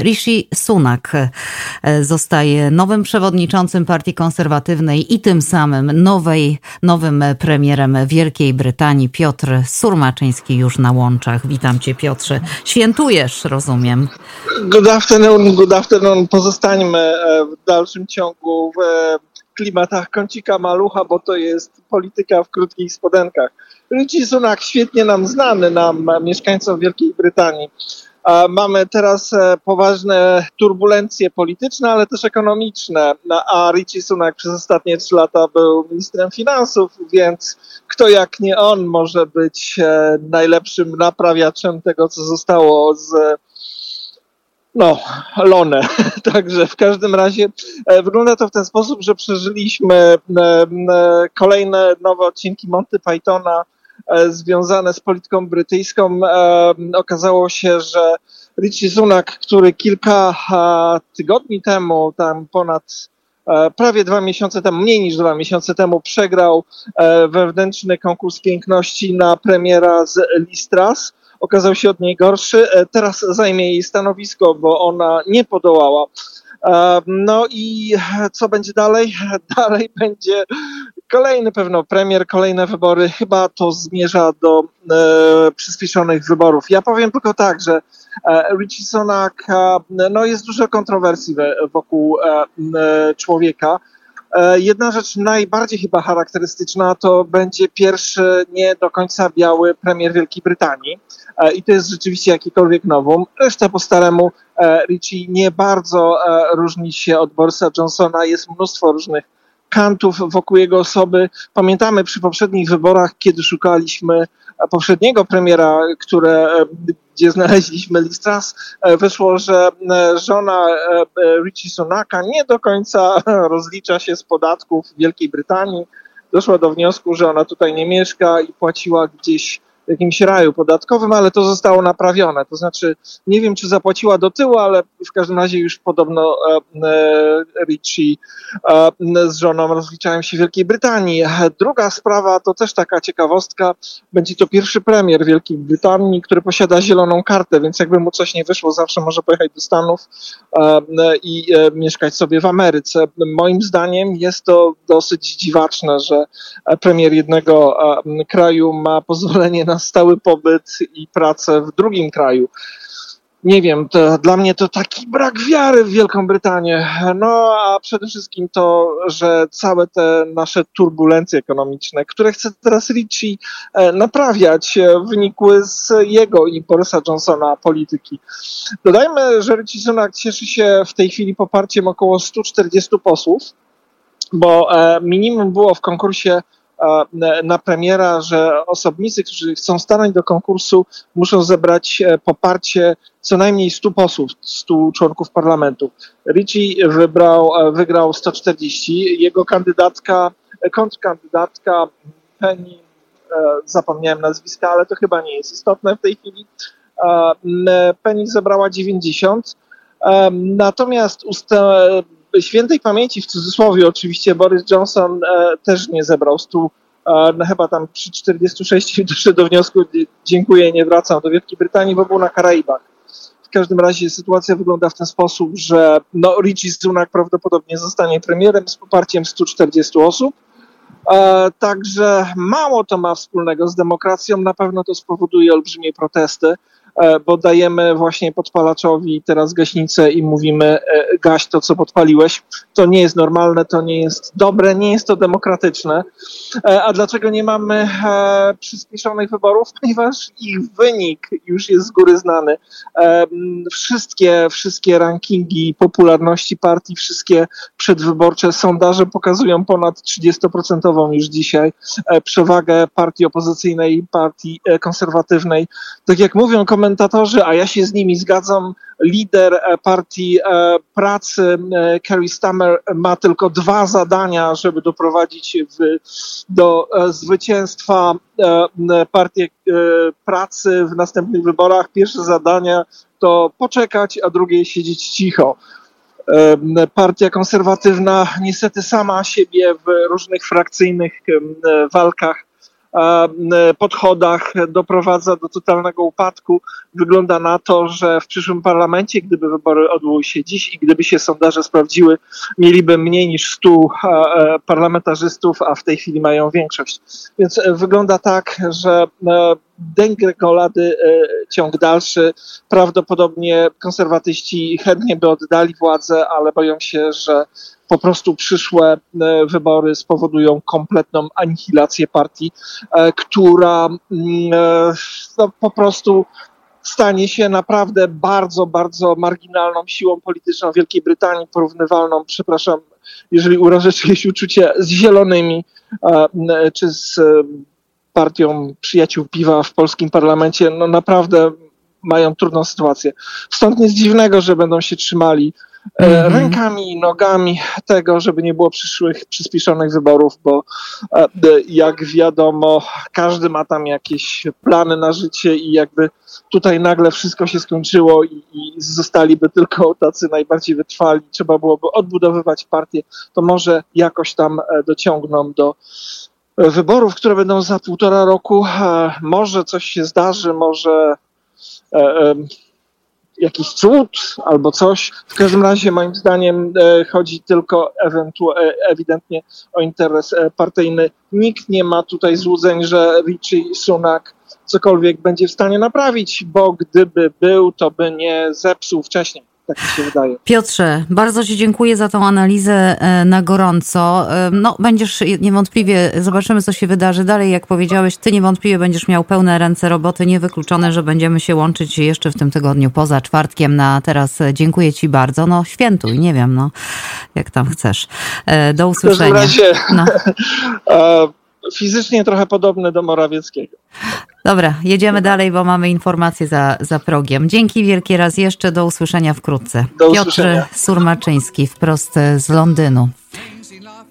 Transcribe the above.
Rishi Sunak e, zostaje nowym przewodniczącym Partii Konserwatywnej i tym samym nowej, nowym premierem Wielkiej Brytanii. Piotr Surmaczyński już na łączach. Witam cię Piotrze. Świętujesz, rozumiem. Good afternoon, good afternoon. Pozostańmy e, w dalszym ciągu w e, klimatach kącika malucha, bo to jest polityka w krótkich spodenkach. Rishi Sunak świetnie nam znany, nam mieszkańcom Wielkiej Brytanii Mamy teraz e, poważne turbulencje polityczne, ale też ekonomiczne. No, a Richie Sunak przez ostatnie trzy lata był ministrem finansów, więc kto jak nie on może być e, najlepszym naprawiaczem tego, co zostało z no, Lone. Także w każdym razie e, wygląda to w ten sposób, że przeżyliśmy kolejne nowe odcinki Monty Pythona E, związane z polityką brytyjską. E, okazało się, że Richie Sunak, który kilka e, tygodni temu, tam ponad prawie dwa miesiące temu, mniej niż dwa miesiące temu, przegrał wewnętrzny konkurs piękności na premiera z Listras. Okazał się od niej gorszy. Teraz zajmie jej stanowisko, bo ona nie podołała. No i co będzie dalej? Dalej będzie Kolejny pewno premier, kolejne wybory, chyba to zmierza do e, przyspieszonych wyborów. Ja powiem tylko tak, że e, Richie Sunak, e, no jest dużo kontrowersji wokół e, e, człowieka. E, jedna rzecz najbardziej chyba charakterystyczna to będzie pierwszy nie do końca biały premier Wielkiej Brytanii i to jest rzeczywiście jakikolwiek nowum. Reszta po staremu Richie nie bardzo różni się od Borisa Johnsona. Jest mnóstwo różnych kantów wokół jego osoby. Pamiętamy przy poprzednich wyborach, kiedy szukaliśmy poprzedniego premiera, które, gdzie znaleźliśmy Listras, wyszło, że żona Richie Sunaka nie do końca rozlicza się z podatków Wielkiej Brytanii. Doszła do wniosku, że ona tutaj nie mieszka i płaciła gdzieś w jakimś raju podatkowym, ale to zostało naprawione. To znaczy, nie wiem, czy zapłaciła do tyłu, ale w każdym razie już podobno e, e, Richie e, z żoną rozliczają się w Wielkiej Brytanii. Druga sprawa to też taka ciekawostka. Będzie to pierwszy premier Wielkiej Brytanii, który posiada zieloną kartę, więc jakby mu coś nie wyszło, zawsze może pojechać do Stanów i mieszkać sobie w Ameryce. Moim zdaniem jest to dosyć dziwaczne, że premier jednego kraju ma pozwolenie na stały pobyt i pracę w drugim kraju. Nie wiem, to dla mnie to taki brak wiary w Wielką Brytanię. No a przede wszystkim to, że całe te nasze turbulencje ekonomiczne, które chce teraz Richie e, naprawiać, e, wynikły z jego i Borisa Johnsona polityki. Dodajmy, że Richie Sunak cieszy się w tej chwili poparciem około 140 posłów, bo e, minimum było w konkursie na premiera, że osobnicy, którzy chcą stanąć do konkursu, muszą zebrać e, poparcie co najmniej 100 posłów, 100 członków parlamentu. Ricci wybrał, e, wygrał 140. Jego kandydatka, e, kontrkandydatka Penny, zapomniałem nazwiska, ale to chyba nie jest istotne w tej chwili. Penny zebrała 90. Natomiast świętej pamięci, w cudzysłowie oczywiście, Boris Johnson e, też nie zebrał stu, e, no chyba tam przy 46 doszedł do wniosku, dziękuję, nie wracam do Wielkiej Brytanii, bo był na Karaibach. W każdym razie sytuacja wygląda w ten sposób, że no, Richie Sunak prawdopodobnie zostanie premierem z poparciem 140 osób. E, także mało to ma wspólnego z demokracją, na pewno to spowoduje olbrzymie protesty. E, bo dajemy właśnie podpalaczowi teraz gaśnicę i mówimy e, gaś to, co podpaliłeś. To nie jest normalne, to nie jest dobre, nie jest to demokratyczne. E, a dlaczego nie mamy przyspieszonych wyborów? Ponieważ ich wynik już jest z góry znany. Wszystkie, wszystkie rankingi popularności partii, wszystkie przedwyborcze sondaże pokazują ponad 30% już dzisiaj przewagę partii opozycyjnej partii konserwatywnej. Tak jak mówią komentatorzy, komentatorzy, a ja się z nimi zgadzam, lider e, partii e, pracy e, Kerry Stammer ma tylko dwa zadania, żeby doprowadzić w, do zwycięstwa partii pracy w następnych wyborach. Pierwsze zadanie to poczekać, a drugie siedzieć cicho. Partia konserwatywna niestety sama siebie w różnych frakcyjnych walkach podchodach doprowadza do totalnego upadku. Wygląda na to, że w przyszłym parlamencie, gdyby wybory odbyły się dziś i gdyby się sondaże sprawdziły, mieliby mniej niż 100 parlamentarzystów, a w tej chwili mają większość. Więc wygląda tak, że degregolady ciąg dalszy. Prawdopodobnie konserwatyści chętnie by oddali władzę, ale boją się, że po prostu przyszłe e, wybory spowodują kompletną anihilację partii, e, która mm, e, no, po prostu stanie się naprawdę bardzo, bardzo marginalną siłą polityczną Wielkiej Brytanii, porównywalną, przepraszam, jeżeli urażę czyjeś uczucie, z Zielonymi czy z partią przyjaciół piwa w polskim parlamencie. No naprawdę mają trudną sytuację. Stąd nic dziwnego, że będą się trzymali mm-hmm. rękami i nogami tego, żeby nie było przyszłych przyspieszonych wyborów, bo e, jak wiadomo, każdy ma tam jakieś plany na życie i jakby tutaj nagle wszystko się skończyło i, i zostaliby tylko tacy najbardziej wytrwali, trzeba byłoby odbudowywać partię, to może jakoś tam e, dociągną do wyborów, które będą za półtora roku. Może coś się zdarzy, może jakiś cud albo coś. W każdym razie moim zdaniem e, chodzi tylko e, ewidentnie o interes e, partyjny. Nikt nie ma tutaj złudzeń, że Richie Sunak cokolwiek będzie w stanie naprawić, bo gdyby był, to by nie zepsuł wcześniej. Tak mi się wydaje. Piotrze, bardzo Ci dziękuję za tą analizę e, na gorąco. E, no, będziesz niewątpliwie, zobaczymy co się wydarzy dalej. Jak powiedziałeś, Ty niewątpliwie będziesz miał pełne ręce roboty. Niewykluczone, że będziemy się łączyć jeszcze w tym tygodniu poza czwartkiem. Na teraz dziękuję Ci bardzo. No, świętuj, nie wiem, no, jak tam chcesz. E, do usłyszenia. W razie, no. fizycznie trochę podobny do Morawieckiego. Dobra, jedziemy dalej, bo mamy informacje za, za progiem. Dzięki wielkie raz jeszcze, do usłyszenia wkrótce. Do Piotr usłyszenia. Surmaczyński, wprost z Londynu.